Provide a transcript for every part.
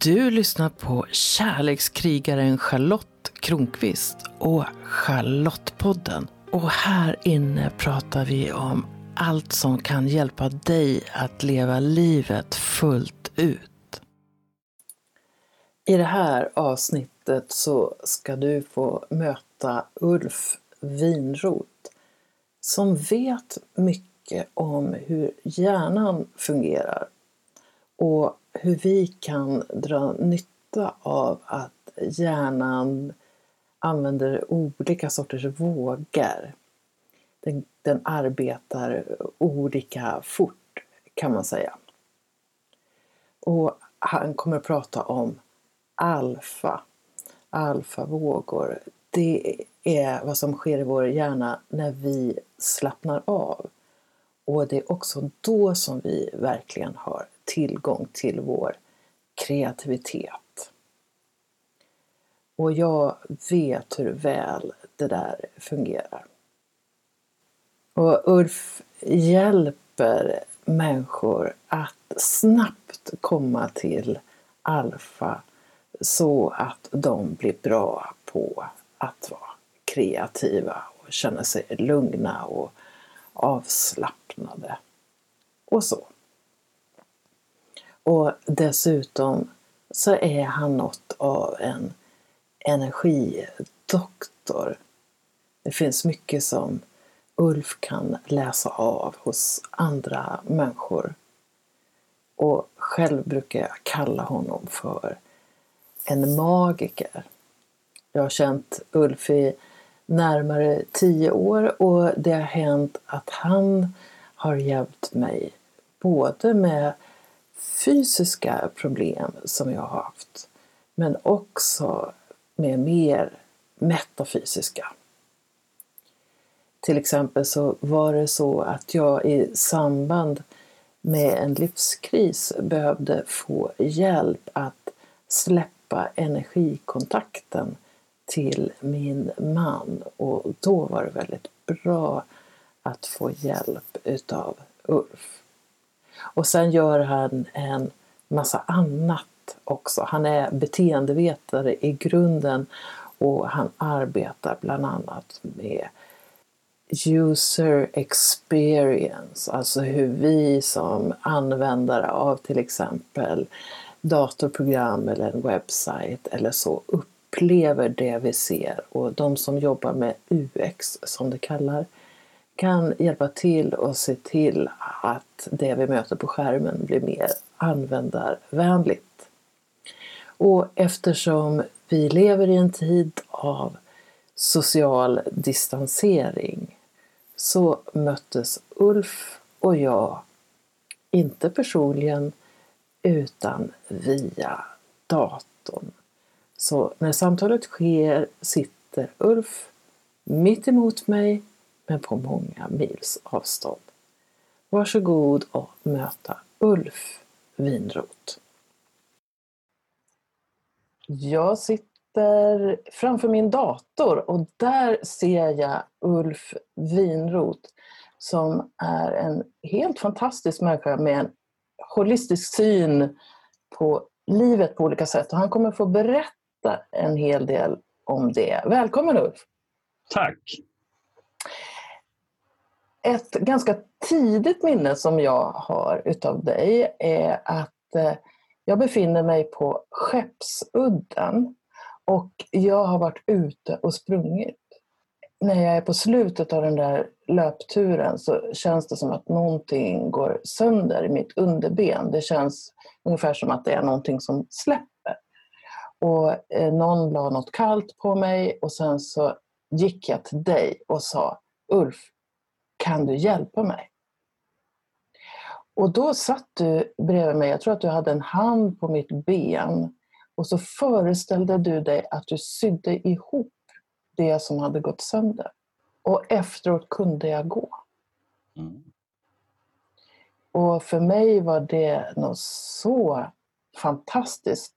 Du lyssnar på kärlekskrigaren Charlotte Kronqvist och Charlottepodden. Och här inne pratar vi om allt som kan hjälpa dig att leva livet fullt ut. I det här avsnittet så ska du få möta Ulf Winroth. som vet mycket om hur hjärnan fungerar och hur vi kan dra nytta av att hjärnan använder olika sorters vågor. Den, den arbetar olika fort kan man säga. Och han kommer att prata om alfa, alfavågor. Det är vad som sker i vår hjärna när vi slappnar av. Och det är också då som vi verkligen har tillgång till vår kreativitet. Och jag vet hur väl det där fungerar. Och Ulf hjälper människor att snabbt komma till alfa så att de blir bra på att vara kreativa och känna sig lugna och avslappnade. Och så. Och dessutom så är han något av en energidoktor. Det finns mycket som Ulf kan läsa av hos andra människor. Och själv brukar jag kalla honom för en magiker. Jag har känt Ulf i närmare tio år och det har hänt att han har hjälpt mig både med fysiska problem som jag har haft men också med mer metafysiska. Till exempel så var det så att jag i samband med en livskris behövde få hjälp att släppa energikontakten till min man och då var det väldigt bra att få hjälp utav Ulf. Och sen gör han en massa annat också. Han är beteendevetare i grunden och han arbetar bland annat med user experience, alltså hur vi som användare av till exempel datorprogram eller en webbsajt eller så upplever det vi ser och de som jobbar med UX som det kallar kan hjälpa till och se till att det vi möter på skärmen blir mer användarvänligt. Och eftersom vi lever i en tid av social distansering så möttes Ulf och jag, inte personligen, utan via datorn. Så när samtalet sker sitter Ulf mitt emot mig men på många mils avstånd. Varsågod och möta Ulf Winroth. Jag sitter framför min dator och där ser jag Ulf Winroth som är en helt fantastisk människa med en holistisk syn på livet på olika sätt. Och han kommer få berätta en hel del om det. Välkommen Ulf! Tack! Ett ganska tidigt minne som jag har utav dig är att eh, jag befinner mig på Skeppsudden och jag har varit ute och sprungit. När jag är på slutet av den där löpturen så känns det som att någonting går sönder i mitt underben. Det känns ungefär som att det är någonting som släpper. Och eh, någon la något kallt på mig och sen så gick jag till dig och sa Ulf, kan du hjälpa mig? Och då satt du bredvid mig, jag tror att du hade en hand på mitt ben och så föreställde du dig att du sydde ihop det som hade gått sönder. Och efteråt kunde jag gå. Mm. Och för mig var det något så fantastisk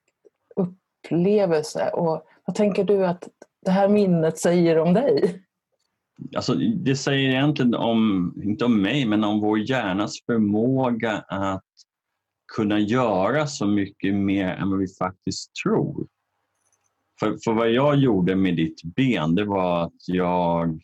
upplevelse. Och vad tänker du att det här minnet säger om dig? Alltså, det säger egentligen om, inte om mig, men om vår hjärnas förmåga att kunna göra så mycket mer än vad vi faktiskt tror. För, för vad jag gjorde med ditt ben, det var att jag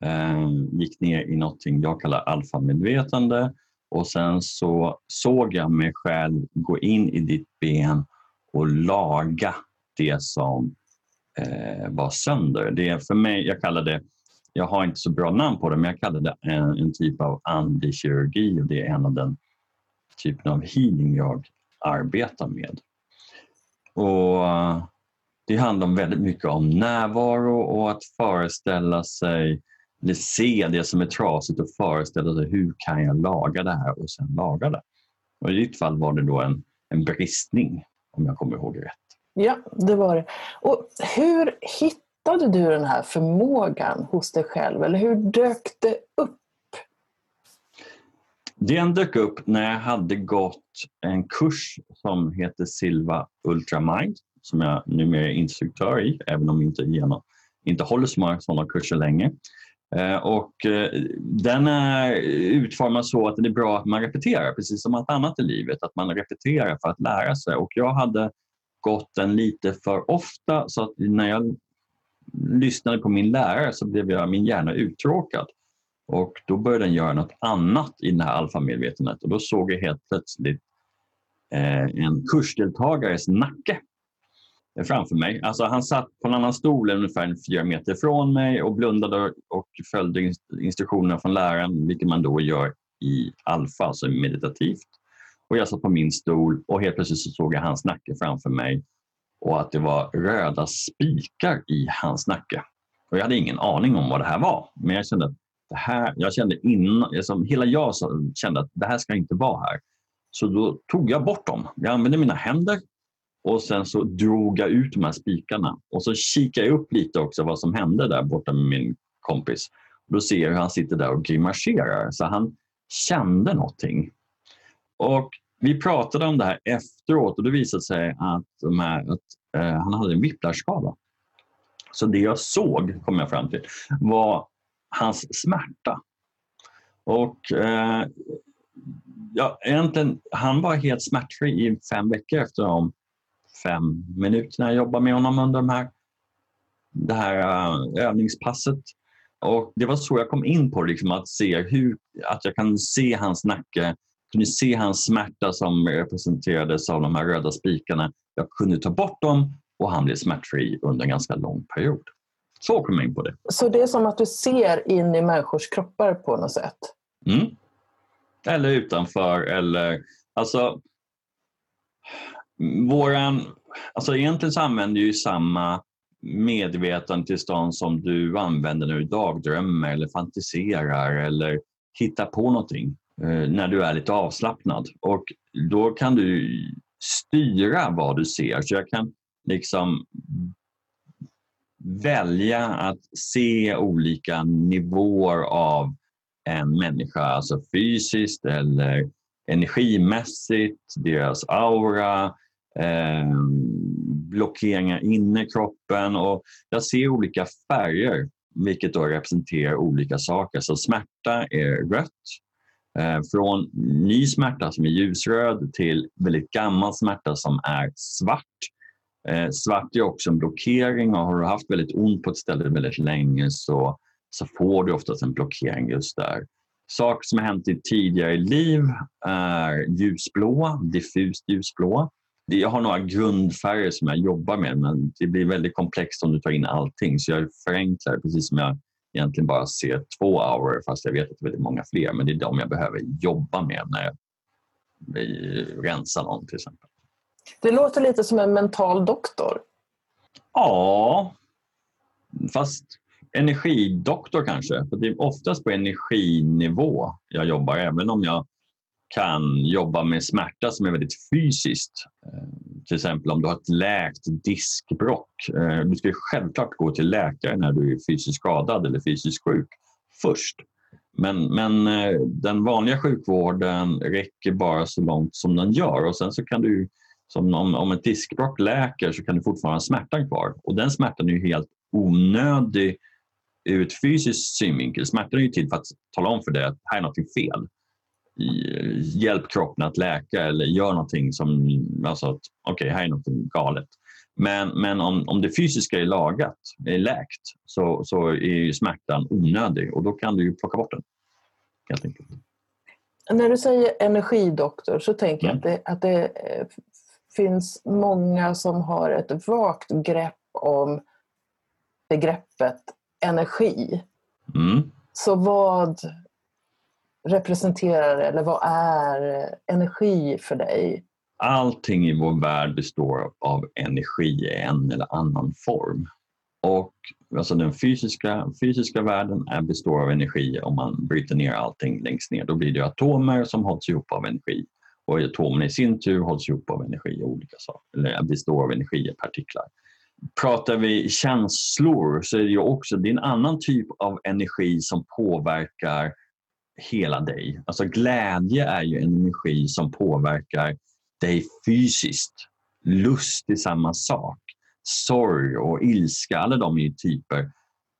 eh, gick ner i någonting jag kallar alfamedvetande och sen så såg jag mig själv gå in i ditt ben och laga det som eh, var sönder. Det är för mig, jag kallar det, jag har inte så bra namn på det, men jag kallar det en, en typ av andlig kirurgi och det är en av den typen av healing jag arbetar med. Och eh, Det handlar väldigt mycket om närvaro och att föreställa sig eller se det som är trasigt och föreställa sig hur kan jag laga det här och sen laga det. Och I ditt fall var det då en, en bristning om jag kommer ihåg rätt. Ja, det var det. Och hur hittade du den här förmågan hos dig själv eller hur dök det upp? Den dök upp när jag hade gått en kurs som heter Silva Ultramind som jag numera är instruktör i, även om jag inte, genom, inte håller så många sådana kurser länge. Eh, och eh, den är utformad så att det är bra att man repeterar, precis som allt annat i livet. Att man repeterar för att lära sig. Och jag hade gått den lite för ofta så att när jag lyssnade på min lärare så blev jag, min hjärna uttråkad. Och då började den göra något annat i det här alfamedvetandet och då såg jag helt plötsligt eh, en kursdeltagares nacke framför mig. Alltså han satt på en annan stol ungefär fyra meter ifrån mig och blundade och följde instruktionerna från läraren, vilket man då gör i alfa, alltså meditativt. Och jag satt på min stol och helt plötsligt så såg jag hans nacke framför mig och att det var röda spikar i hans nacke. Och jag hade ingen aning om vad det här var, men jag kände att det här, jag kände innan, liksom, hela jag kände att det här ska inte vara här. Så då tog jag bort dem. Jag använde mina händer och sen så drog jag ut de här spikarna och så kikade jag upp lite också vad som hände där borta med min kompis. Då ser jag hur han sitter där och grimaserar. Så han kände någonting. Och vi pratade om det här efteråt och det visade sig att, de här, att eh, han hade en whiplashskada. Så det jag såg, kom jag fram till, var hans smärta. Och eh, ja, egentligen, han var helt smärtfri i fem veckor efter de fem minuterna jag jobbade med honom under de här, det här äh, övningspasset. Och det var så jag kom in på liksom, att se hur, att jag kan se hans nacke, kunde se hans smärta som representerades av de här röda spikarna. Jag kunde ta bort dem och han blev smärtfri under en ganska lång period. Så kom jag in på det. Så det är som att du ser in i människors kroppar på något sätt? Mm. Eller utanför eller alltså våran, alltså egentligen så använder ju samma medvetandetillstånd som du använder när du dagdrömmer eller fantiserar eller hittar på någonting Eh, när du är lite avslappnad. Och då kan du styra vad du ser. Så jag kan liksom välja att se olika nivåer av en människa, alltså fysiskt eller energimässigt, deras aura, eh, blockeringar inne i kroppen och jag ser olika färger vilket då representerar olika saker. Så smärta är rött. Eh, från ny smärta som är ljusröd till väldigt gammal smärta som är svart. Eh, svart är också en blockering och har du haft väldigt ont på ett ställe väldigt länge så, så får du oftast en blockering just där. Saker som har hänt i tidigare liv är ljusblå, diffust ljusblå jag har några grundfärger som jag jobbar med men det blir väldigt komplext om du tar in allting så jag förenklar precis som jag egentligen bara ser två auror fast jag vet att det är väldigt många fler men det är de jag behöver jobba med när jag rensar någon till exempel. Det låter lite som en mental doktor. Ja, fast energidoktor kanske. För det är oftast på energinivå jag jobbar även om jag kan jobba med smärta som är väldigt fysiskt. Eh, till exempel om du har ett läkt diskbrock. Eh, du ska självklart gå till läkare när du är fysiskt skadad eller fysiskt sjuk först. Men, men eh, den vanliga sjukvården räcker bara så långt som den gör och sen så kan du, som om, om ett diskbrock läker så kan du fortfarande ha smärtan kvar och den smärtan är ju helt onödig ur ett fysiskt synvinkel. Smärtan är ju till för att tala om för dig att här är något fel hjälp kroppen att läka eller gör någonting som, alltså att okej, okay, här är något galet. Men, men om, om det fysiska är lagat, är läkt, så, så är smärtan onödig och då kan du ju plocka bort den. Helt enkelt. När du säger energidoktor så tänker mm. jag att det, att det eh, finns många som har ett vagt grepp om begreppet energi. Mm. Så vad representerar eller vad är energi för dig? Allting i vår värld består av energi i en eller annan form. Och alltså den fysiska, fysiska världen är, består av energi om man bryter ner allting längst ner. Då blir det atomer som hålls ihop av energi. Och atomerna i sin tur hålls ihop av energi olika saker, eller består av energi partiklar. Pratar vi känslor så är det ju också det är en annan typ av energi som påverkar hela dig. Alltså glädje är ju en energi som påverkar dig fysiskt. Lust är samma sak. Sorg och ilska, alla de är typer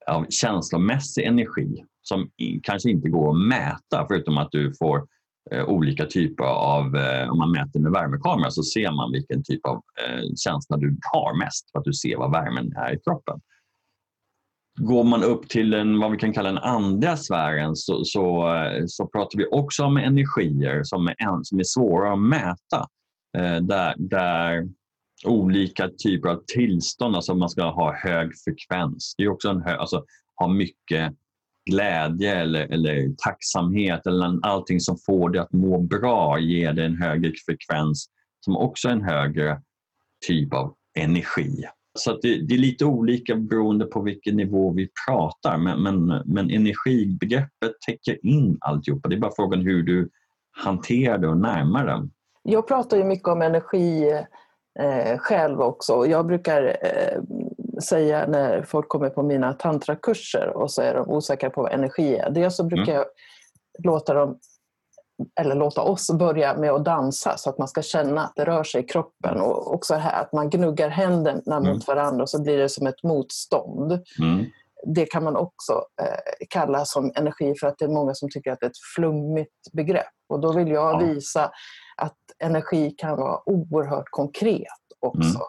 av känslomässig energi som kanske inte går att mäta förutom att du får eh, olika typer av, eh, om man mäter med värmekamera så ser man vilken typ av eh, känsla du har mest för att du ser vad värmen är i kroppen. Går man upp till en, vad vi kan kalla den andra sfären så, så, eh, så pratar vi också om energier som är, som är svåra att mäta. Eh, där, där olika typer av tillstånd, alltså man ska ha hög frekvens. Det är också en hög, alltså ha mycket glädje eller, eller tacksamhet eller allting som får dig att må bra ger dig en högre frekvens som också är en högre typ av energi. Så det, det, är lite olika beroende på vilken nivå vi pratar men, men, men energibegreppet täcker in alltihopa. Det är bara frågan hur du hanterar det och närmar det. Jag pratar ju mycket om energi eh, själv också. Jag brukar eh, säga när folk kommer på mina tantrakurser och så är de osäkra på vad energi är. Dels så brukar mm. jag låta dem eller låta oss börja med att dansa så att man ska känna att det rör sig i kroppen. Och också här att man gnuggar händerna mm. mot varandra och så blir det som ett motstånd. Mm. Det kan man också eh, kalla som energi för att det är många som tycker att det är ett flummigt begrepp. Och då vill jag ja. visa att energi kan vara oerhört konkret också. Mm.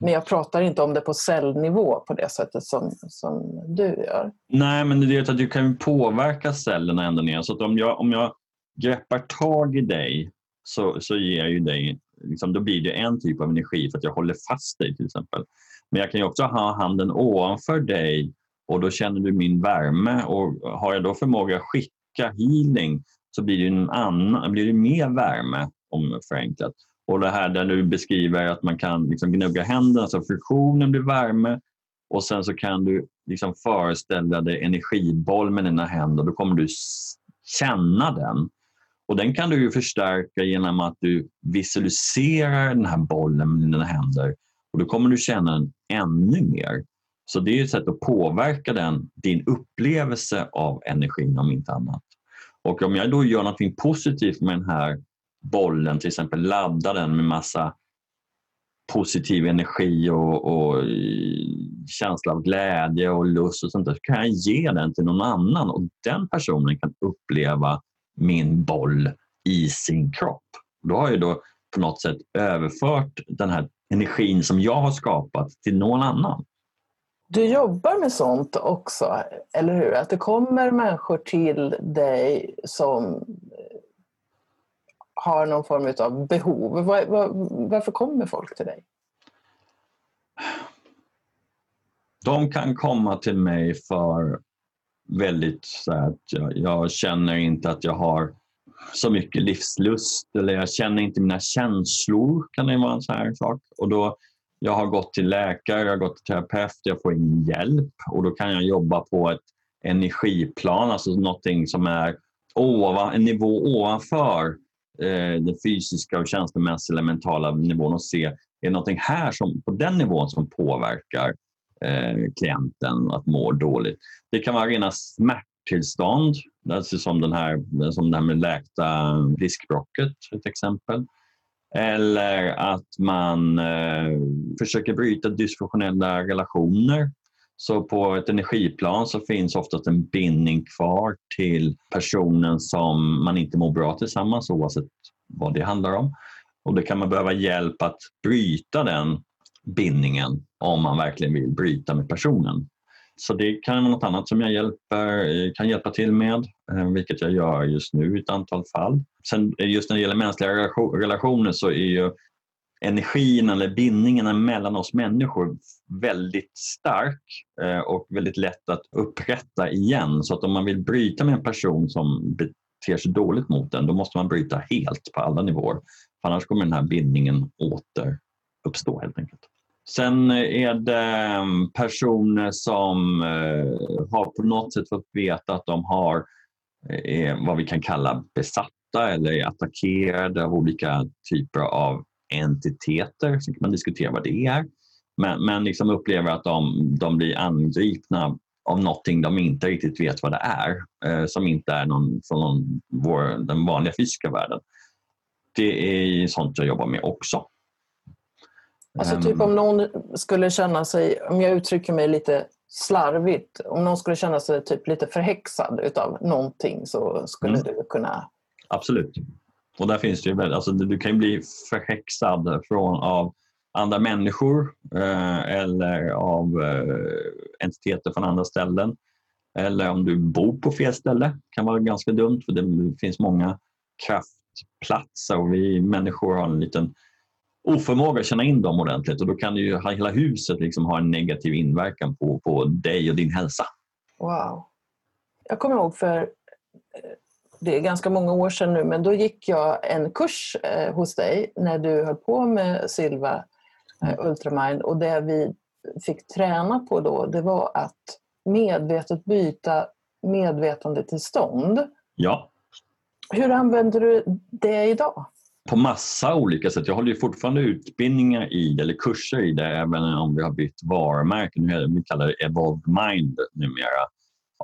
Men jag pratar inte om det på cellnivå på det sättet som, som du gör. Nej, men det är att du kan påverka cellerna ända ner. Så om jag, om jag greppar tag i dig så, så ger jag ju dig, liksom, då blir det en typ av energi för att jag håller fast dig till exempel. Men jag kan ju också ha handen ovanför dig och då känner du min värme och har jag då förmåga att skicka healing så blir det, en annan, blir det mer värme om förenklat. Och det här där du beskriver att man kan liksom gnugga händerna så friktionen blir värme och sen så kan du liksom föreställa dig energiboll med dina händer. Då kommer du känna den. Och Den kan du förstärka genom att du visualiserar den här bollen med dina händer och då kommer du känna den ännu mer. Så det är ett sätt att påverka den, din upplevelse av energin om inte annat. Och om jag då gör något positivt med den här bollen, till exempel laddar den med massa positiv energi och, och eh, känsla av glädje och lust och sånt där, så kan jag ge den till någon annan och den personen kan uppleva min boll i sin kropp. Då har jag då på något sätt överfört den här energin som jag har skapat till någon annan. Du jobbar med sånt också, eller hur? Att det kommer människor till dig som har någon form av behov. Var, var, varför kommer folk till dig? De kan komma till mig för väldigt så att jag, jag, känner inte att jag har så mycket livslust eller jag känner inte mina känslor. kan det vara en sån här sak. Och då, jag har gått till läkare, jag har gått till terapeut, jag får ingen hjälp och då kan jag jobba på ett energiplan, alltså någonting som är ovan, en nivå ovanför eh, den fysiska och känslomässiga eller mentala nivån och se är det någonting här som, på den nivån som påverkar Eh, klienten att må dåligt. Det kan vara rena smärttillstånd, alltså som, den här, som det här med läkta diskbrocket ett exempel. Eller att man eh, försöker bryta dysfunktionella relationer Så på ett energiplan så finns oftast en bindning kvar till personen som man inte mår bra tillsammans oavsett vad det handlar om. Och då kan man behöva hjälp att bryta den bindningen om man verkligen vill bryta med personen. Så det kan vara något annat som jag hjälper, eh, kan hjälpa till med, eh, vilket jag gör just nu i ett antal fall. Sen eh, just när det gäller mänskliga relationer så är ju energin eller bindningen mellan oss människor väldigt stark och väldigt lätt att upprätta igen. Så att om man vill bryta med en person som beter sig dåligt mot en, då måste man bryta helt på alla nivåer. För annars kommer den här bindningen återuppstå helt enkelt. Sen eh, är det mm, personer som eh, har på något sätt fått veta att de har eh, vad vi kan kalla besatta eller är attackerade av olika typer av entiteter. Sen kan man diskutera vad det är. Men, men liksom upplever att de, de blir angripna av någonting de inte riktigt vet vad det är. Eh, som inte är någon från någon, vår, den vanliga fysiska världen. Det är sånt jag jobbar med också. Alltså typ om någon skulle känna sig, om jag uttrycker mig lite slarvigt, om någon skulle känna sig typ lite förhäxad utav någonting så skulle mm. du kunna... Absolut. Och där finns det ju, alltså du kan ju bli förhäxad från, av andra människor eh, eller av eh, entiteter från andra ställen. Eller om du bor på fel ställe kan vara ganska dumt för det finns många kraftplatser och vi människor har en liten oförmåga att känna in dem ordentligt och då kan ju hela huset liksom ha en negativ inverkan på, på dig och din hälsa. Wow. Jag kommer ihåg för eh, det är ganska många år sedan nu, men då gick jag en kurs eh, hos dig när du höll på med Silva eh, Ultramind och det vi fick träna på då det var att medvetet byta medvetandetillstånd. Ja. Hur använder du det idag? På massa olika sätt. Jag håller ju fortfarande utbildningar i, eller kurser i det, även om vi har bytt varumärke. Vi kallar det Evolved Mind numera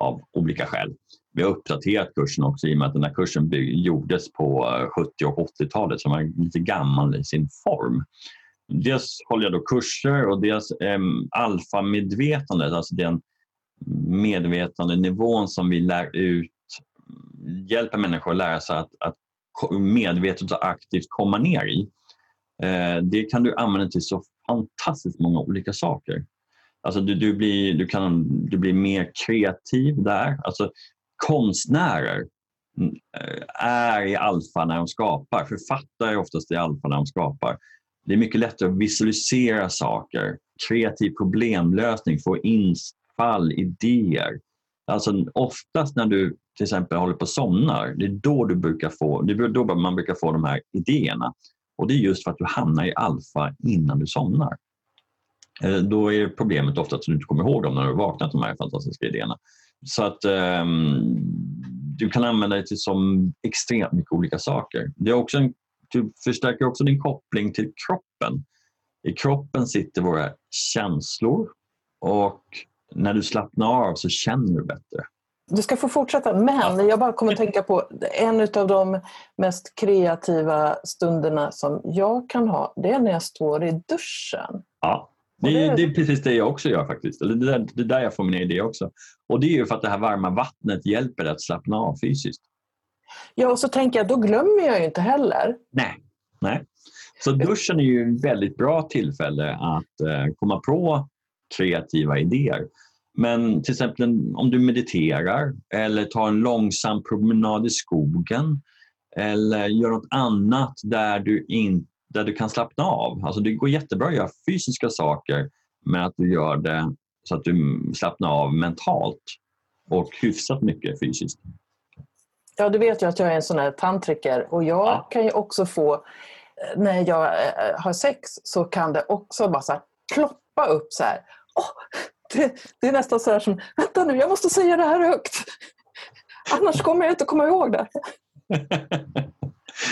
av olika skäl. Vi har uppdaterat kursen också i och med att den här kursen gjordes på eh, 70 och 80-talet som var lite gammal i sin form. Dels håller jag då kurser och dels eh, alfamedvetandet, alltså den medvetandenivån som vi lär ut, hjälper människor att lära sig att, att medvetet och aktivt komma ner i. Eh, det kan du använda till så fantastiskt många olika saker. Alltså du, du, blir, du, kan, du blir mer kreativ där. Alltså, konstnärer mm, eh, är i alfa när de skapar. Författare är oftast i alfa när de skapar. Det är mycket lättare att visualisera saker, kreativ problemlösning, få infall, idéer. Alltså oftast när du till exempel håller på att somnar, det är då, du brukar få, det är då man brukar få de här idéerna. Och det är just för att du hamnar i alfa innan du somnar. Eh, då är problemet ofta att du inte kommer ihåg dem när du har vaknat, de här fantastiska idéerna. Så att um, du kan använda det till som extremt mycket olika saker. Det är också en, du förstärker också din koppling till kroppen. I kroppen sitter våra känslor och när du slappnar av så känner du bättre. Du ska få fortsätta, men jag bara kommer att tänka på en av de mest kreativa stunderna som jag kan ha, det är när jag står i duschen. Ja. Det är, det är, precis det jag också gör faktiskt. Det är där, det är där jag får mina idéer också. Och det är ju för att det här varma vattnet hjälper dig att slappna av fysiskt. Ja, och så tänker jag, då glömmer jag ju inte heller. Nej, nej. Så duschen är ju ett väldigt bra tillfälle att eh, komma på kreativa idéer. Men till exempel om du mediterar eller tar en långsam promenad i skogen eller gör något annat där du inte där du kan slappna av. Alltså det går jättebra att göra fysiska saker men att du gör det så att du slappnar av mentalt och hyfsat mycket fysiskt. Ja, du vet ju att jag är en sån här tantriker och jag ja. kan ju också få, eh, när jag eh, har sex så kan det också bara så här, ploppa upp så här. Oh, det, det, är nästan så här som, vänta nu, jag måste säga det här högt. Annars kommer jag inte komma ihåg det.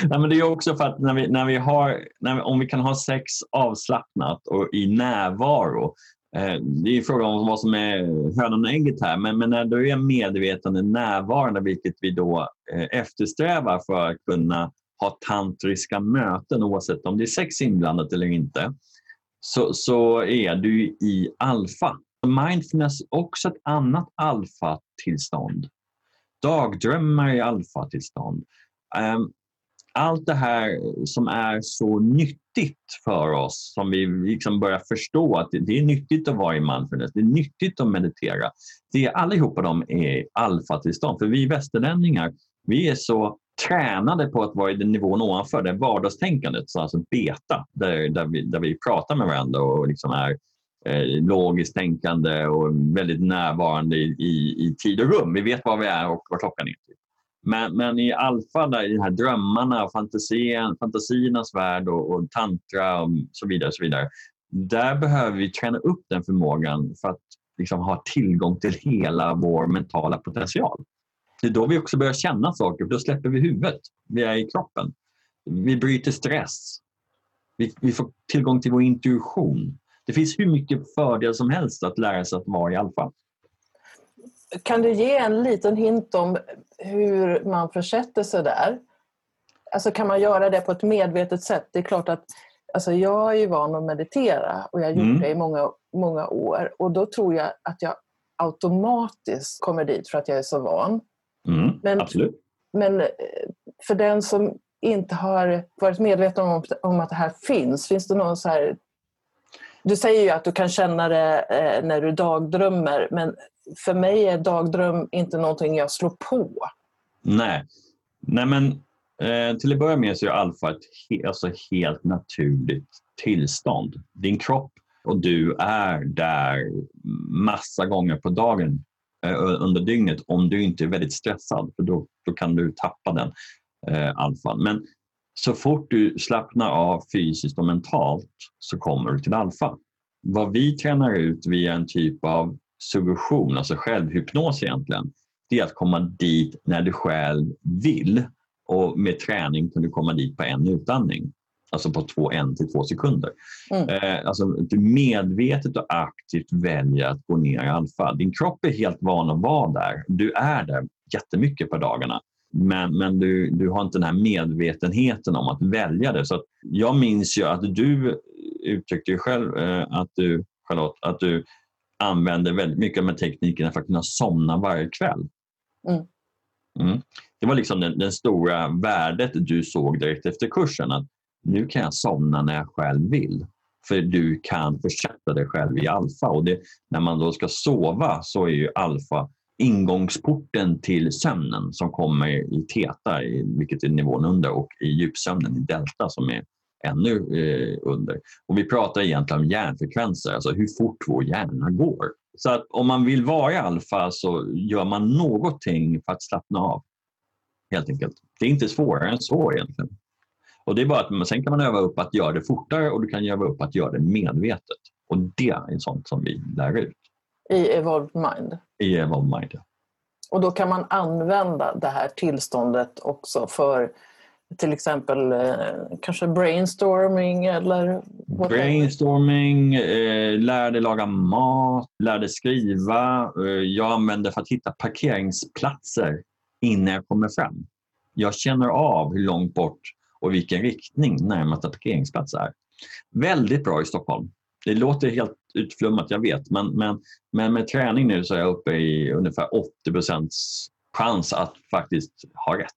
Nej, men det är också för att när vi, när vi har, när vi, om vi kan ha sex avslappnat och i närvaro. Eh, det är frågan om vad som är hönan och ägget här, men, men när du är medvetande närvarande, vilket vi då eh, eftersträvar för att kunna ha tantriska möten oavsett om det är sex inblandat eller inte, så, så är du i alfa. Mindfulness är också ett annat alfatillstånd. Dagdrömmar är alfatillstånd. Ehm, allt det här som är så nyttigt för oss, som vi liksom börjar förstå att det är nyttigt att vara i mindfulness, det är nyttigt att meditera. Det, allihopa de är alfatillstånd. För vi västerlänningar, vi är så tränade på att vara i den nivån ovanför, det vardagstänkandet, så alltså beta, där, där, vi, där vi pratar med varandra och liksom är eh, logiskt tänkande och väldigt närvarande i, i, i, tid och rum. Vi vet var vi är och vad klockan är. Typ. Men, men i alfa, där, i de här drömmarna och fantasien, fantasiernas värld och, och tantra och så vidare, så vidare, där behöver vi träna upp den förmågan för att liksom ha tillgång till hela vår mentala potential. Det är då vi också börjar känna saker, för då släpper vi huvudet. Vi är i kroppen. Vi bryter stress. Vi, vi får tillgång till vår intuition. Det finns hur mycket fördel som helst att lära sig att vara i alfa. Kan du ge en liten hint om hur man försätter sig där? Alltså kan man göra det på ett medvetet sätt? Det är klart att alltså jag är ju van att meditera och jag har gjort mm. det i många, många år och då tror jag att jag automatiskt kommer dit för att jag är så van. Mm, men, absolut. men eh, för den som inte har varit medveten om, om att det här finns, finns det någon så här... Du säger ju att du kan känna det eh, när du dagdrömmer, men för mig är dagdröm inte någonting jag slår på. Nej, Nej men eh, till att börja med så är alfa ett he alltså helt naturligt tillstånd. Din kropp och du är där massa gånger på dagen Eh, under dygnet om du inte är väldigt stressad för då, då kan du tappa den eh, alfan. Men så fort du slappnar av fysiskt och mentalt så kommer du till alfa. Vad vi tränar ut via en typ av suggestion, alltså självhypnos egentligen, det är att komma dit när du själv vill och med träning kan du komma dit på en utandning. Alltså på två, en till två sekunder. Mm. Eh, alltså du medvetet och aktivt väljer att gå ner i alfa. Din kropp är helt van att vara där. Du är där jättemycket på dagarna. Men, men du, du har inte den här medvetenheten om att välja det. Så jag minns ju att du uttryckte ju själv eh, att du, Charlotte, att du använder väldigt mycket här teknikerna för att kunna somna varje kväll. Mm. Mm. Det var liksom den, den, stora värdet du såg direkt efter kursen. Att nu kan jag somna när jag själv vill. För du kan försätta dig själv i alfa. Och det, när man då ska sova så är ju alfa ingångsporten till sömnen som kommer i teta, vilket är nivån under, och i djupsömnen i delta som är ännu eh, under. Och vi pratar egentligen om hjärnfrekvenser, alltså hur fort vår hjärna går. Så att om man vill vara i alfa så gör man någonting för att slappna av. Helt enkelt. Det är inte svårare än så egentligen. Och det är bara att sen kan man öva upp att göra det fortare och du kan öva upp att göra det medvetet. Och det är sånt som vi lär ut. I Evolved Mind? I Evolved Mind, ja. Och då kan man använda det här tillståndet också för till exempel eh, kanske brainstorming eller? Brainstorming, eh, lär dig laga mat, lär dig skriva. Eh, jag använder för att hitta parkeringsplatser innan jag kommer fram. Jag känner av hur långt bort och vilken riktning närmaste parkeringsplats är. Väldigt bra i Stockholm. Det låter helt utflummat, jag vet, men, men, men med träning nu så är jag uppe i ungefär 80 chans att faktiskt ha rätt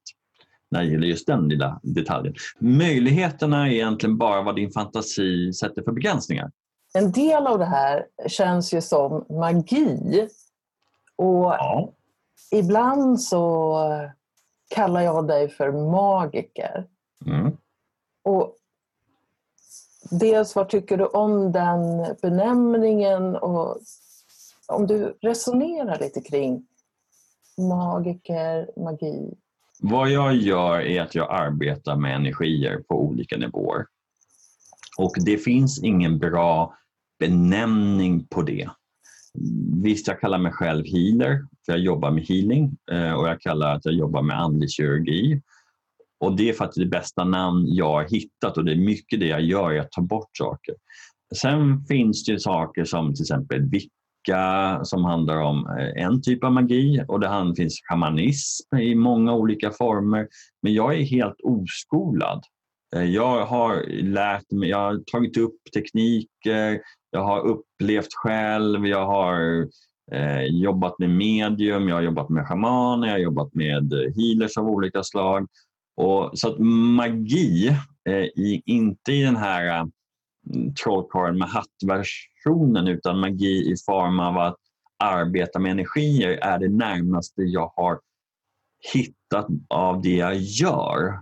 när det gäller just den lilla detaljen. Möjligheterna är egentligen bara vad din fantasi sätter för begränsningar. En del av det här känns ju som magi. Och ja. ibland så kallar jag dig för magiker. Mm. Och dels vad tycker du om den benämningen och om du resonerar lite kring magiker, magi? Vad jag gör är att jag arbetar med energier på olika nivåer. Och det finns ingen bra benämning på det. Visst, jag kallar mig själv healer, för jag jobbar med healing eh, och jag kallar att jag jobbar med andlig kirurgi och det är faktiskt det bästa namn jag har hittat och det är mycket det jag gör, jag tar bort saker. Sen finns det saker som till exempel vicka som handlar om eh, en typ av magi och det finns shamanism i många olika former. Men jag är helt oskolad eh, jag har lärt mig, jag har tagit upp tekniker, jag har upplevt själv, jag har eh, jobbat med medium, jag har jobbat med shamaner, jag har jobbat med eh, healers av olika slag. Och, så att magi, eh, i, inte i den här eh, trollkarlen med hatt-versionen utan magi i form av att arbeta med energier är det närmaste jag har hittat av det jag gör.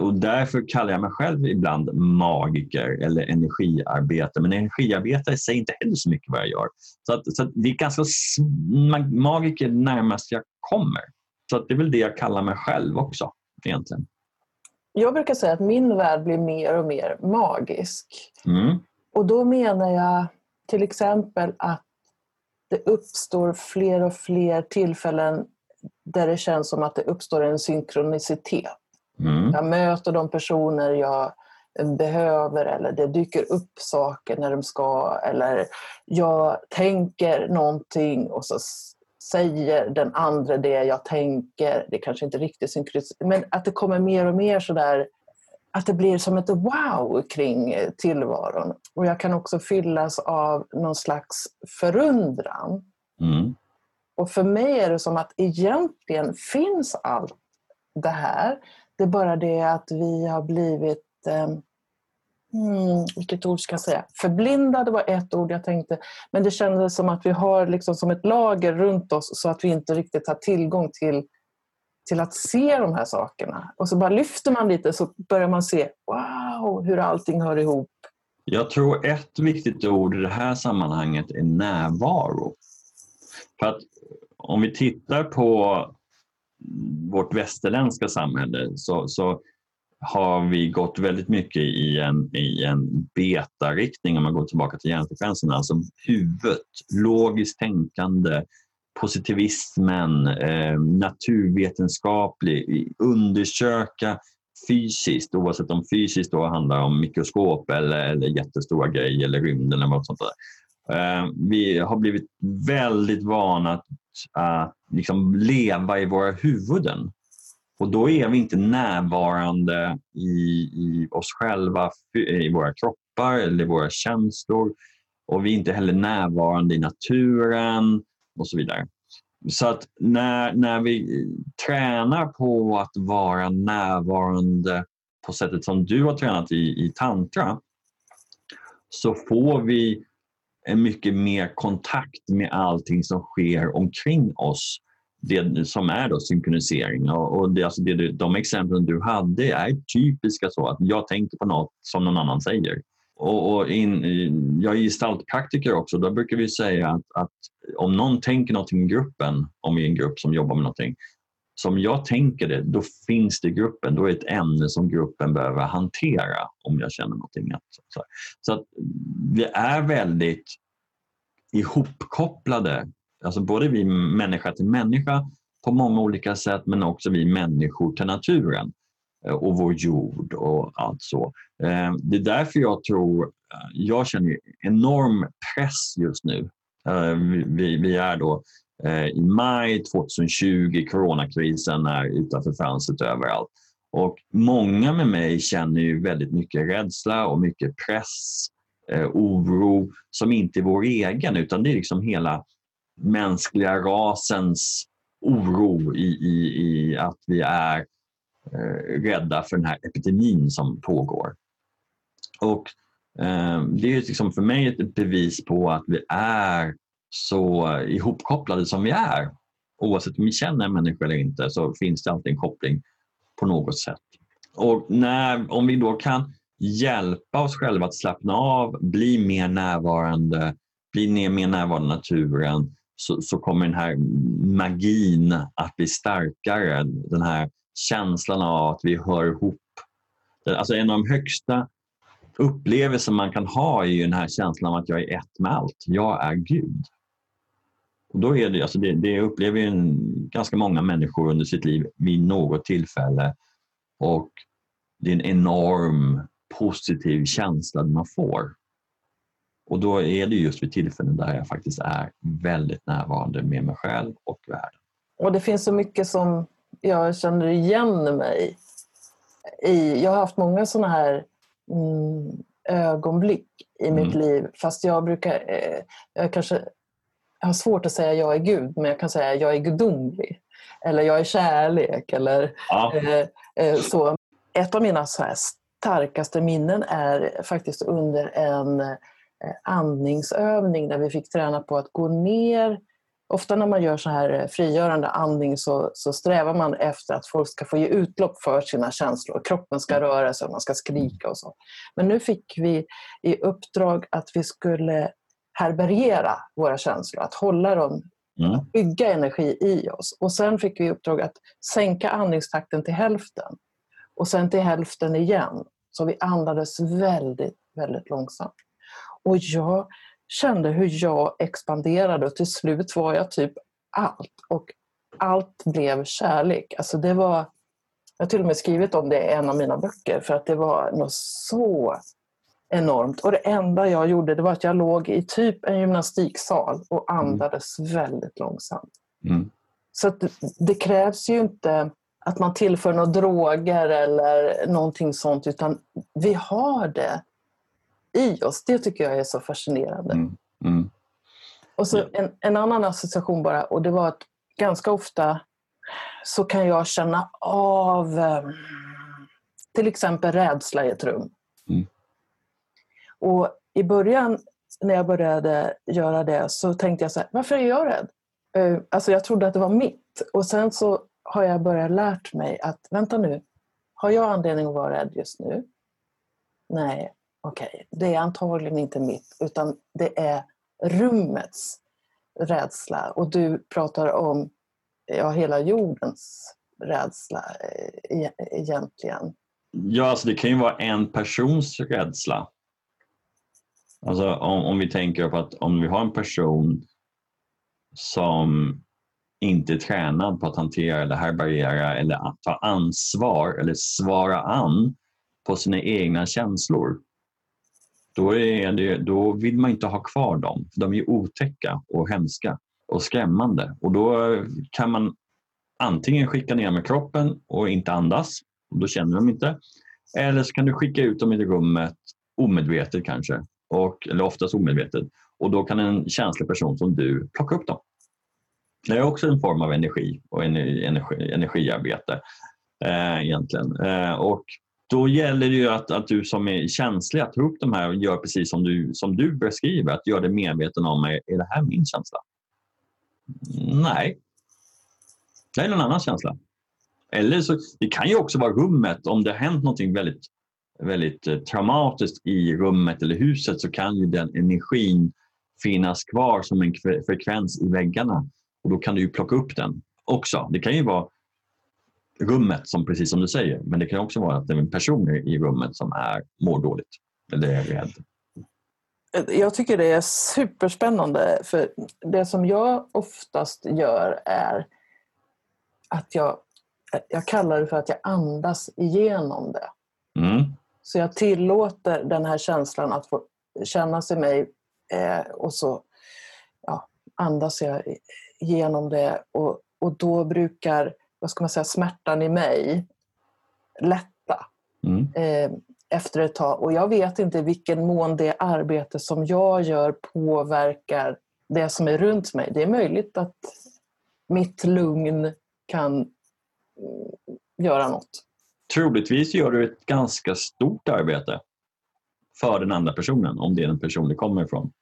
Och därför kallar jag mig själv ibland magiker eller energiarbetare. Men energiarbetare säger inte heller så mycket vad jag gör. Så, att, så att det är ganska magiker närmast jag kommer. Så att det är väl det jag kallar mig själv också egentligen. Jag brukar säga att min värld blir mer och mer magisk. Mm. Och då menar jag till exempel att det uppstår fler och fler tillfällen där det känns som att det uppstår en synkronicitet. Mm. Jag möter de personer jag behöver eller det dyker upp saker när de ska eller jag tänker någonting och så säger den andra det jag tänker. Det kanske inte riktigt synkroniserat men att det kommer mer och mer sådär att det blir som ett wow kring tillvaron. Och jag kan också fyllas av någon slags förundran. Mm. Och för mig är det som att egentligen finns allt det här. Det är bara det att vi har blivit eh, Hmm, vilket ord ska jag säga? Förblindade var ett ord jag tänkte. Men det kändes som att vi har liksom som ett lager runt oss så att vi inte riktigt har tillgång till, till att se de här sakerna. Och så bara lyfter man lite så börjar man se wow, hur allting hör ihop. Jag tror ett viktigt ord i det här sammanhanget är närvaro. För att om vi tittar på vårt västerländska samhälle så, så har vi gått väldigt mycket i en, i en beta-riktning om man går tillbaka till hjärnfrekvensen. Alltså huvudet, logiskt tänkande, positivismen, eh, naturvetenskaplig, undersöka fysiskt, oavsett om fysiskt då handlar om mikroskop eller, eller jättestora grejer eller rymden eller något sånt där. Eh, vi har blivit väldigt vana att, att liksom leva i våra huvuden. Och då är vi inte närvarande i, i oss själva, i våra kroppar eller i våra känslor. Och vi är inte heller närvarande i naturen och så vidare. Så att när, när vi tränar på att vara närvarande på sättet som du har tränat i, i tantra så får vi en mycket mer kontakt med allting som sker omkring oss det som är då synkronisering. Och det, alltså det, de exemplen du hade är typiska så att jag tänker på något som någon annan säger. Och, och in, jag är gestaltpraktiker också. Då brukar vi säga att, att om någon tänker någonting i gruppen, om vi är en grupp som jobbar med någonting, som jag tänker det, då finns det i gruppen. Då är det ett ämne som gruppen behöver hantera om jag känner någonting. Så, så att vi är väldigt ihopkopplade Alltså både vi människa till människa på många olika sätt men också vi människor till naturen eh, och vår jord och allt så. Eh, det är därför jag tror, eh, jag känner enorm press just nu. Vi, vi är då i maj 2020, coronakrisen är utanför fönstret överallt. Och många med mig känner ju väldigt mycket rädsla och mycket press, oro som inte är vår egen utan det är liksom hela mänskliga rasens oro i, i, i att vi är eh, rädda för den här epidemin som pågår. Och eh, Det är liksom för mig ett bevis på att vi är så ihopkopplade som vi är. Oavsett om vi känner en människa eller inte så finns det alltid en koppling på något sätt. Och när, om vi då kan hjälpa oss själva att slappna av, bli mer närvarande, bli mer närvarande i naturen så, så kommer den här magin att bli starkare. Den här känslan av att vi hör ihop. Alltså en av de högsta upplevelser man kan ha är den här känslan av att jag är ett med allt. Jag är Gud. Och då är det, alltså det, det upplever en, ganska många människor under sitt liv vid något tillfälle. Och det är en enorm positiv känsla man får. Och då är det just vid tillfällen där jag faktiskt är väldigt närvarande med mig själv och världen. Och det finns så mycket som jag känner igen mig i, jag har haft många sådana här mm, ögonblick i mitt Mm. liv. Fast jag brukar, eh, jag kanske jag har svårt att säga jag är Gud, men jag kan säga jag är gudomlig. Eller jag är kärlek. Eller Ja. eh, eh, så. Ett av mina så starkaste minnen är faktiskt under en andningsövning där vi fick träna på att gå ner. Ofta när man gör så här eh, frigörande andning så, så strävar man efter att folk ska få ge utlopp för sina känslor. Kroppen ska röra sig och man ska skrika och så. Men nu fick vi i uppdrag att vi skulle härbärgera våra känslor, att hålla dem Mm. bygga energi i oss. Och sen fick vi i uppdrag att sänka andningstakten till hälften. Och sen till hälften igen. Så vi andades väldigt, väldigt långsamt. Och jag kände hur jag expanderade och till slut var jag typ allt. Och allt blev kärlek. Alltså det var, jag har till och med skrivit om det i en av mina böcker för att det var något så enormt. Och det enda jag gjorde det var att jag låg i typ en gymnastiksal och andades väldigt långsamt. Mm. Så det, det krävs ju inte att man tillför några droger eller någonting sånt utan vi har det i oss. Det tycker jag är så fascinerande. Mm. Mm. Och så en, en annan association bara och det var att ganska ofta så kan jag känna av eh, till exempel rädsla i ett rum. Mm. Och i början när jag började göra det så tänkte jag så här, varför är jag rädd? Eh, Alltså jag trodde att det var mitt. Och sen så har jag börjat lärt mig att, vänta nu, har jag anledning att vara rädd just nu? Nej, okej, det är antagligen inte mitt, utan det är rummets rädsla. Och du pratar om ja, hela jordens rädsla eh, e- egentligen. Ja, alltså det kan ju vara en persons rädsla. Alltså om, om vi tänker på att om vi har en person som inte är tränad på att hantera eller härbärgera eller att ta ansvar eller svara an på sina egna känslor. Då, är det, då vill man inte ha kvar dem. De är otäcka och hemska och skrämmande. Och då kan man antingen skicka ner med kroppen och inte andas. Och då känner de inte. Eller så kan du skicka ut dem i rummet omedvetet kanske. Och, eller oftast omedvetet. Och då kan en känslig person som du plocka upp dem. Det är också en form av energi och energi, energiarbete eh, egentligen. Eh, och då gäller det ju att, att du som är känslig att ta upp de här och gör precis som du, som du beskriver. Att göra dig medveten om, är, är det här min känsla? Nej. Det är en annan känsla. Eller så, det kan ju också vara rummet. Om det har hänt något väldigt, väldigt eh, traumatiskt i rummet eller huset så kan ju den energin finnas kvar som en frekvens i väggarna. Och Då kan du ju plocka upp den också. Det kan ju vara rummet, som precis som du säger. Men det kan också vara att det är en person i rummet som är, mår dåligt eller är rädd. Jag tycker det är superspännande för det som jag oftast gör är att jag, jag kallar det för att jag andas igenom det. Mm. Så jag tillåter den här känslan att få känna sig mig eh, och så ja, andas jag igenom det och, och då brukar vad ska man säga, smärtan i mig lätta Mm. eh, efter ett tag. Och jag vet inte i vilken mån det arbete som jag gör påverkar det som är runt mig. Det är möjligt att mitt lugn kan mm, göra något. Troligtvis gör du ett ganska stort arbete för den andra personen, om det är den person det kommer ifrån.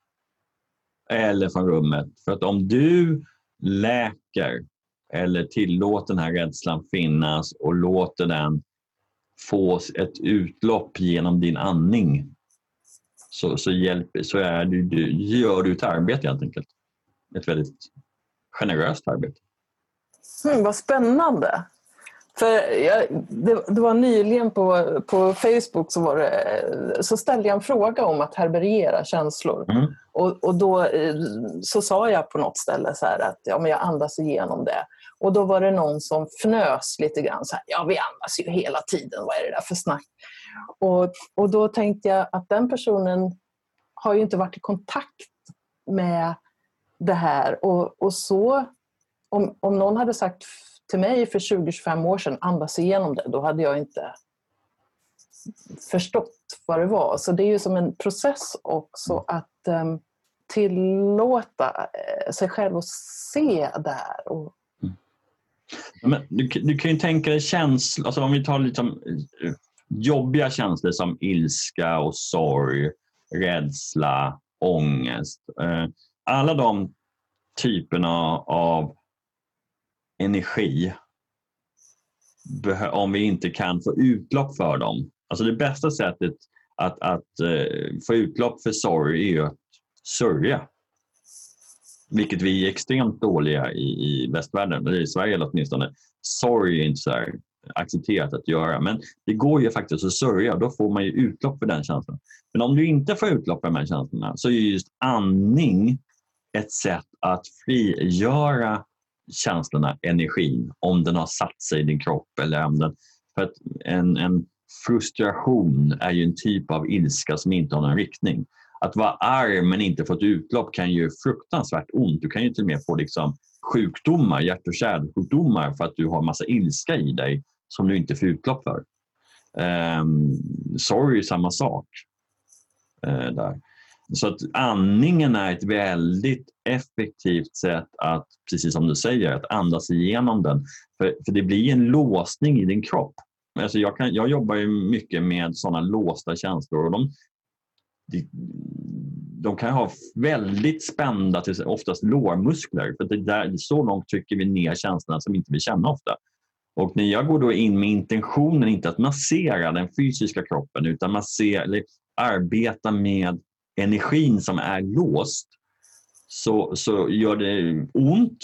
Eller från rummet. För att om du läker eller tillåter den här rädslan finnas och låter den få ett utlopp genom din andning så, så, hjälp, så är du, du, gör du ett arbete helt enkelt. Ett väldigt generöst arbete. Mm, vad spännande! För jag, det, det var nyligen på, på Facebook så, var det, så ställde jag en fråga om att härbärgera känslor. Mm. Och, och då eh, så sa jag på något ställe så att ja, men jag andas igenom det. Och då var det någon som fnös lite grann. Så här, ja, vi andas ju hela tiden. Vad är det där för snack? Och, och då tänkte jag att den personen har ju inte varit i kontakt med det här. Och, och så, om, om någon hade sagt till mig för 20-25 år sedan, andas igenom det, då hade jag inte förstått vad det var. Så det är ju som en process också mm. att um, tillåta eh, sig själv att se där. Och... Mm. Men du, du kan ju tänka dig känslor, alltså om vi tar lite som, eh, jobbiga känslor som ilska och sorg, rädsla, ångest. Eh, alla de typerna av energi om vi inte kan få utlopp för dem. Alltså det bästa sättet att, att uh, få utlopp för sorg är ju att sörja. Vilket vi är extremt dåliga i, i västvärlden, eller i Sverige åtminstone. Sorg är inte så accepterat att göra. Men det går ju faktiskt att sörja då får man ju utlopp för den känslan. Men om du inte får utlopp för de här känslorna så är just andning ett sätt att frigöra känslorna, energin, om den har satt sig i din kropp. Eller om den, för att en, en frustration är ju en typ av ilska som inte har någon riktning. Att vara arg men inte få ett utlopp kan ju fruktansvärt ont. Du kan ju till och med få liksom sjukdomar, hjärt och kärlsjukdomar för att du har massa ilska i dig som du inte får utlopp för. Um, sorg är samma sak. Uh, där. Så att andningen är ett väldigt effektivt sätt att, precis som du säger, att andas igenom den. För, för det blir en låsning i din kropp. Alltså jag, kan, jag jobbar ju mycket med sådana låsta känslor och de, de, de kan ha väldigt spända, oftast lårmuskler. För det där, så långt trycker vi ner känslorna som inte vi känner ofta. Och när jag går då in med intentionen, inte att massera den fysiska kroppen, utan massera, eller arbeta med energin som är låst, så, så gör det ont.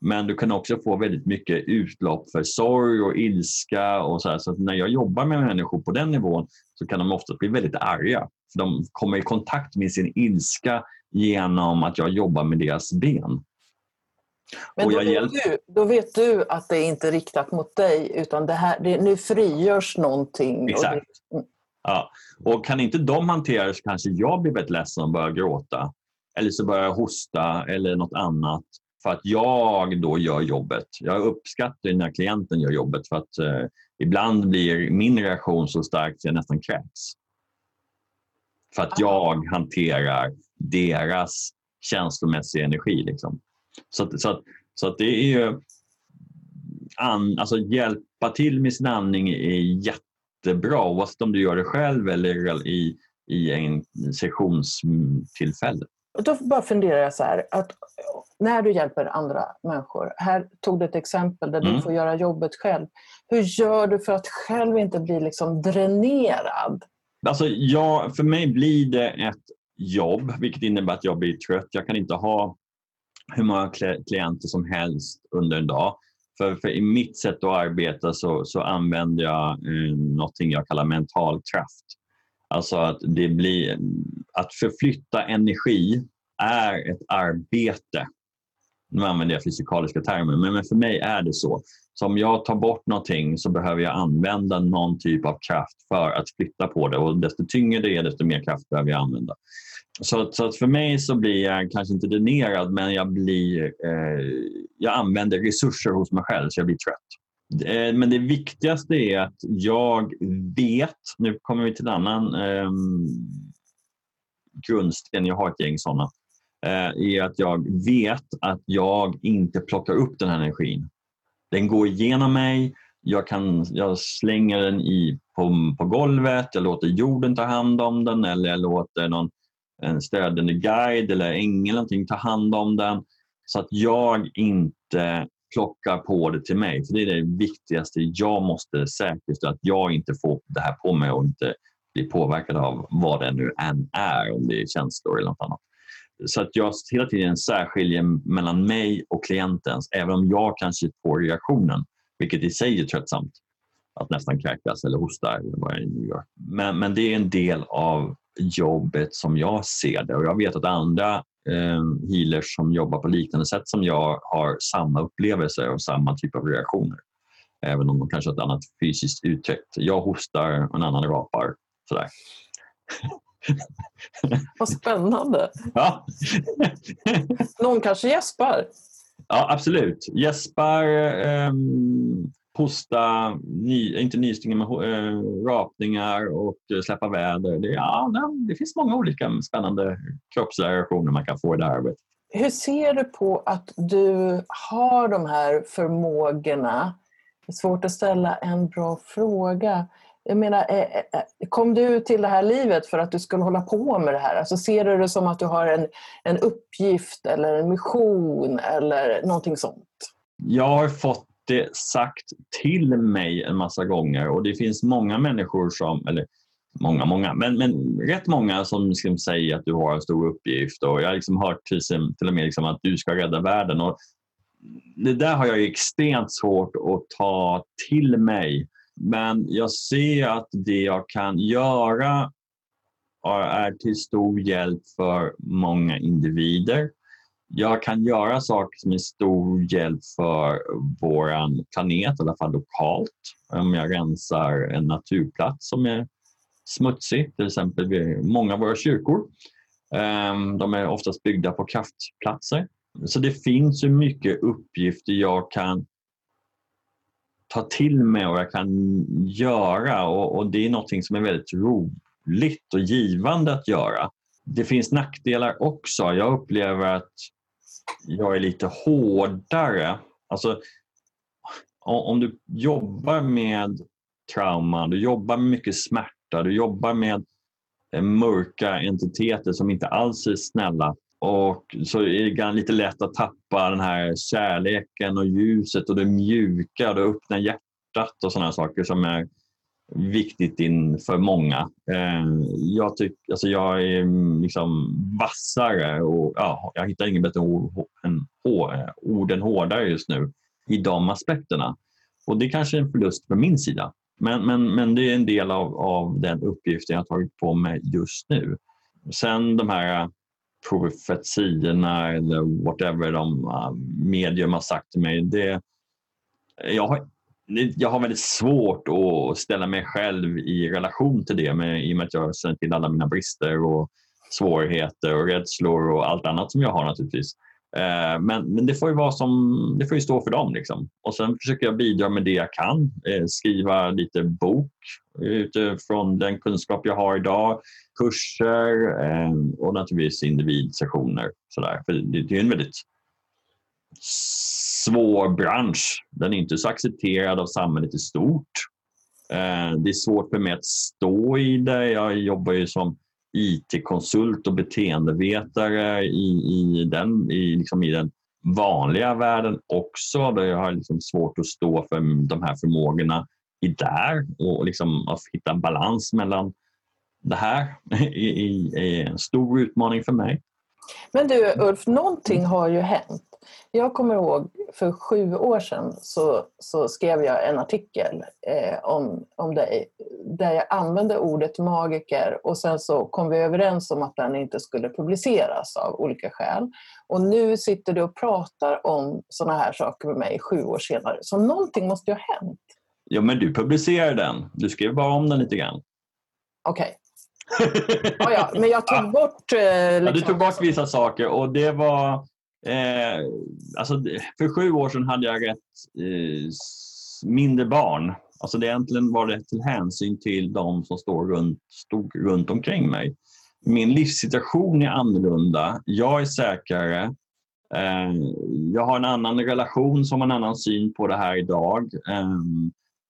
Men du kan också få väldigt mycket utlopp för sorg och ilska. Och så, här. så när jag jobbar med människor på den nivån så kan de ofta bli väldigt arga. För de kommer i kontakt med sin ilska genom att jag jobbar med deras ben. Men då, vet du, då vet du att det inte är riktat mot dig utan det här, det, nu frigörs någonting. Exakt. Mm. Ja. och kan inte de hantera det så kanske jag blir väldigt ledsen och börjar gråta. Eller så börjar jag hosta eller något annat för att jag då gör jobbet. Jag uppskattar när klienten gör jobbet för att eh, ibland blir min reaktion så stark att jag nästan kräks. För att jag hanterar deras känslomässiga energi. Liksom. Så, så, så att det är ju... An, alltså hjälpa till med sin andning är jättebra oavsett om du gör det själv eller i, i en sessionstillfälle. Och då bara funderar jag så här, att när du hjälper andra människor, här tog du ett exempel där mm. du får göra jobbet själv. Hur gör du för att själv inte bli liksom dränerad? Alltså, ja, för mig blir det ett jobb, vilket innebär att jag blir trött. Jag kan inte ha hur många klienter som helst under en dag. För, för i mitt sätt att arbeta så, så använder jag eh, något jag kallar mental kraft. Alltså att det blir, att förflytta energi är ett arbete. Nu använder jag fysikaliska termer, men för mig är det så. Så om jag tar bort någonting så behöver jag använda någon typ av kraft för att flytta på det och desto tyngre det är desto mer kraft behöver jag använda. Så, så att för mig så blir jag kanske inte dränerad men jag, blir, eh, jag använder resurser hos mig själv så jag blir trött. Eh, men det viktigaste är att jag vet, nu kommer vi till en annan eh, grundsten, jag har ett gäng sådana, eh, är att jag vet att jag inte plockar upp den här energin. Den går igenom mig, jag, kan, jag slänger den i, på, på golvet, jag låter jorden ta hand om den eller jag låter någon en stödjande guide eller ängel någonting ta hand om den så att jag inte plockar på det till mig. För Det är det viktigaste. Jag måste säkerställa att jag inte får det här på mig och inte blir påverkad av vad det nu än är, om det är känslor eller något annat. Så att jag hela tiden särskiljer mellan mig och klientens, även om jag kanske får reaktionen, vilket i sig är tröttsamt. Att nästan kräkas eller hosta eller vad jag nu gör. Men, men det är en del av jobbet som jag ser det och jag vet att andra eh, healers som jobbar på liknande sätt som jag har samma upplevelser och samma typ av reaktioner. Även om de kanske har ett annat fysiskt uttryck. Jag hostar och en annan rapar. Sådär. Vad spännande. Ja. Någon kanske gäspar? Ja, absolut. Gäspar, eh, hosta, ny, inte nysningar, men äh, rapningar och släppa väder. Det, ja, det finns många olika spännande kroppsreaktioner man kan få i det här arbetet. Hur ser du på att du har de här förmågorna? Det är svårt att ställa en bra fråga. Jag menar, eh, eh, eh, kom du till det här livet för att du skulle hålla på med det här? Alltså ser du det som att du har en, en uppgift eller en mission eller någonting sånt? Jag har fått det sagt till mig en massa gånger och det finns många människor som, eller många, många, men, men rätt många som liksom säger att du har en stor uppgift och jag har liksom hört till, till och med liksom att du ska rädda världen. Och det där har jag extremt svårt att ta till mig. Men jag ser att det jag kan göra är till stor hjälp för många individer. Jag kan göra saker som är stor hjälp för vår planet, i alla fall lokalt. Om jag rensar en naturplats som är smutsig, till exempel vid många av våra kyrkor. Ehm, de är oftast byggda på kraftplatser. Så det finns ju mycket uppgifter jag kan ta till mig och jag kan göra och, och det är någonting som är väldigt roligt och givande att göra. Det finns nackdelar också. Jag upplever att jag är lite hårdare. Alltså, om du jobbar med trauma, du jobbar med mycket smärta, du jobbar med eh, mörka entiteter som inte alls är snälla och så är det lite lätt att tappa den här kärleken och ljuset och det mjuka och det öppna hjärtat och sådana saker som är viktigt för många. Eh, jag, tyck, alltså jag är mm, liksom vassare och ja, jag hittar inget bättre ord än, ord än hårdare just nu i de aspekterna. Och det kanske är en förlust från min sida. Men, men, men det är en del av, av den uppgiften jag har tagit på mig just nu. Sen de här profetiorna eller whatever de uh, medium har sagt till mig. Det, jag, har, jag har väldigt svårt att ställa mig själv i relation till det med, i och med att jag känner till alla mina brister och svårigheter och rädslor och allt annat som jag har naturligtvis. Eh, men, men det får ju vara som, det får ju stå för dem. Liksom. Och sen försöker jag bidra med det jag kan. Eh, skriva lite bok utifrån den kunskap jag har idag. Kurser eh, och naturligtvis individsessioner. Sådär. För det, det är en väldigt svår bransch. Den är inte så accepterad av samhället i stort. Eh, det är svårt för mig att stå i det. Jag jobbar ju som IT-konsult och beteendevetare i, i, den, i, liksom i den vanliga världen också. Där jag har liksom svårt att stå för de här förmågorna i där och liksom att hitta en balans mellan det här är en stor utmaning för mig. Men du Ulf, någonting har ju hänt. Jag kommer ihåg för sju år sedan så, så skrev jag en artikel eh, om, om dig där jag använde ordet magiker och sen så kom vi överens om att den inte skulle publiceras av olika skäl. Och nu sitter du och pratar om sådana här saker med mig sju år senare. Så någonting måste ju ha hänt. Ja, men du publicerade den. Du skrev bara om den lite grann. Okej. Okay. Ja, ja, men jag tog bort... Liksom... ja, du tog bort vissa saker och det var Eh, alltså, för sju år sedan hade jag rätt eh, mindre barn. Alltså det egentligen var det till hänsyn till de som står runt, stod runt omkring mig. Min livssituation är annorlunda. Jag är säkrare. Eh, jag har en annan relation som har en annan syn på det här idag.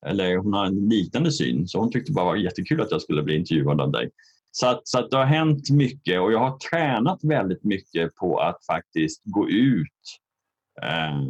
Eller hon har en liknande syn. Så hon tyckte bara det var jättekul att jag skulle bli intervjuad av dig. Så, att, så att det har hänt mycket och jag har tränat väldigt mycket på att faktiskt gå ut eh,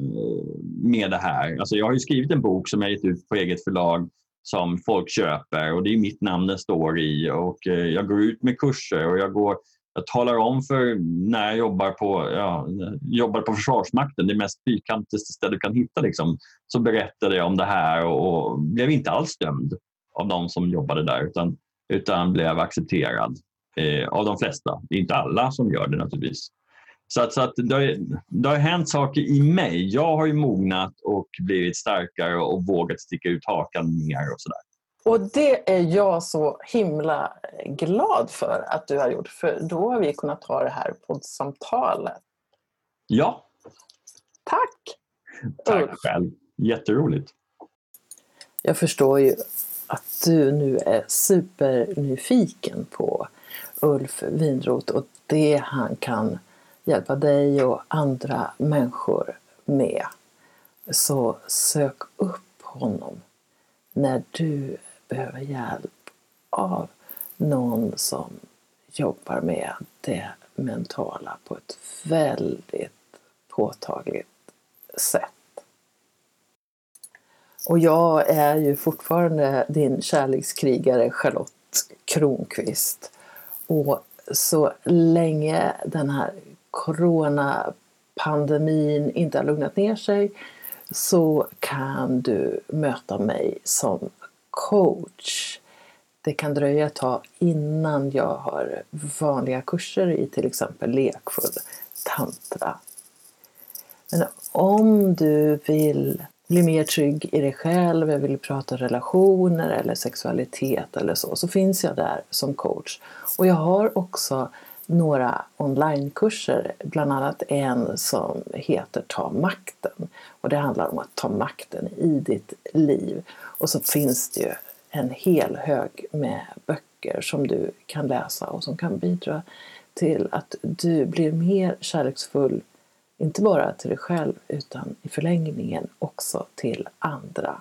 med det här. Alltså jag har skrivit en bok som jag gett ut på eget förlag som folk köper och det är mitt namn det står i och eh, jag går ut med kurser och jag, går, jag talar om för när jag jobbar på, ja, jobbar på Försvarsmakten, det mest fyrkantigaste ställe du kan hitta, liksom, så berättade jag om det här och, och blev inte alls dömd av de som jobbade där utan utan blev accepterad eh, av de flesta. Det är inte alla som gör det naturligtvis. Så, att, så att det, har, det har hänt saker i mig. Jag har ju mognat och blivit starkare och vågat sticka ut hakan mer och sådär. Och det är jag så himla glad för att du har gjort, för då har vi kunnat ha det här poddsamtalet. Ja. Tack! Tack själv. Jätteroligt. Jag förstår ju att du nu är supernyfiken på Ulf Winroth och det han kan hjälpa dig och andra människor med. Så sök upp honom när du behöver hjälp av någon som jobbar med det mentala på ett väldigt påtagligt sätt. Och jag är ju fortfarande din kärlekskrigare Charlotte Kronqvist. Och så länge den här coronapandemin inte har lugnat ner sig så kan du möta mig som coach. Det kan dröja ett tag innan jag har vanliga kurser i till exempel lekfull tantra. Men om du vill bli mer trygg i dig själv, jag vill prata relationer eller sexualitet eller så, så finns jag där som coach. Och jag har också några onlinekurser, bland annat en som heter Ta makten. Och det handlar om att ta makten i ditt liv. Och så finns det ju en hel hög med böcker som du kan läsa och som kan bidra till att du blir mer kärleksfull inte bara till dig själv utan i förlängningen också till andra.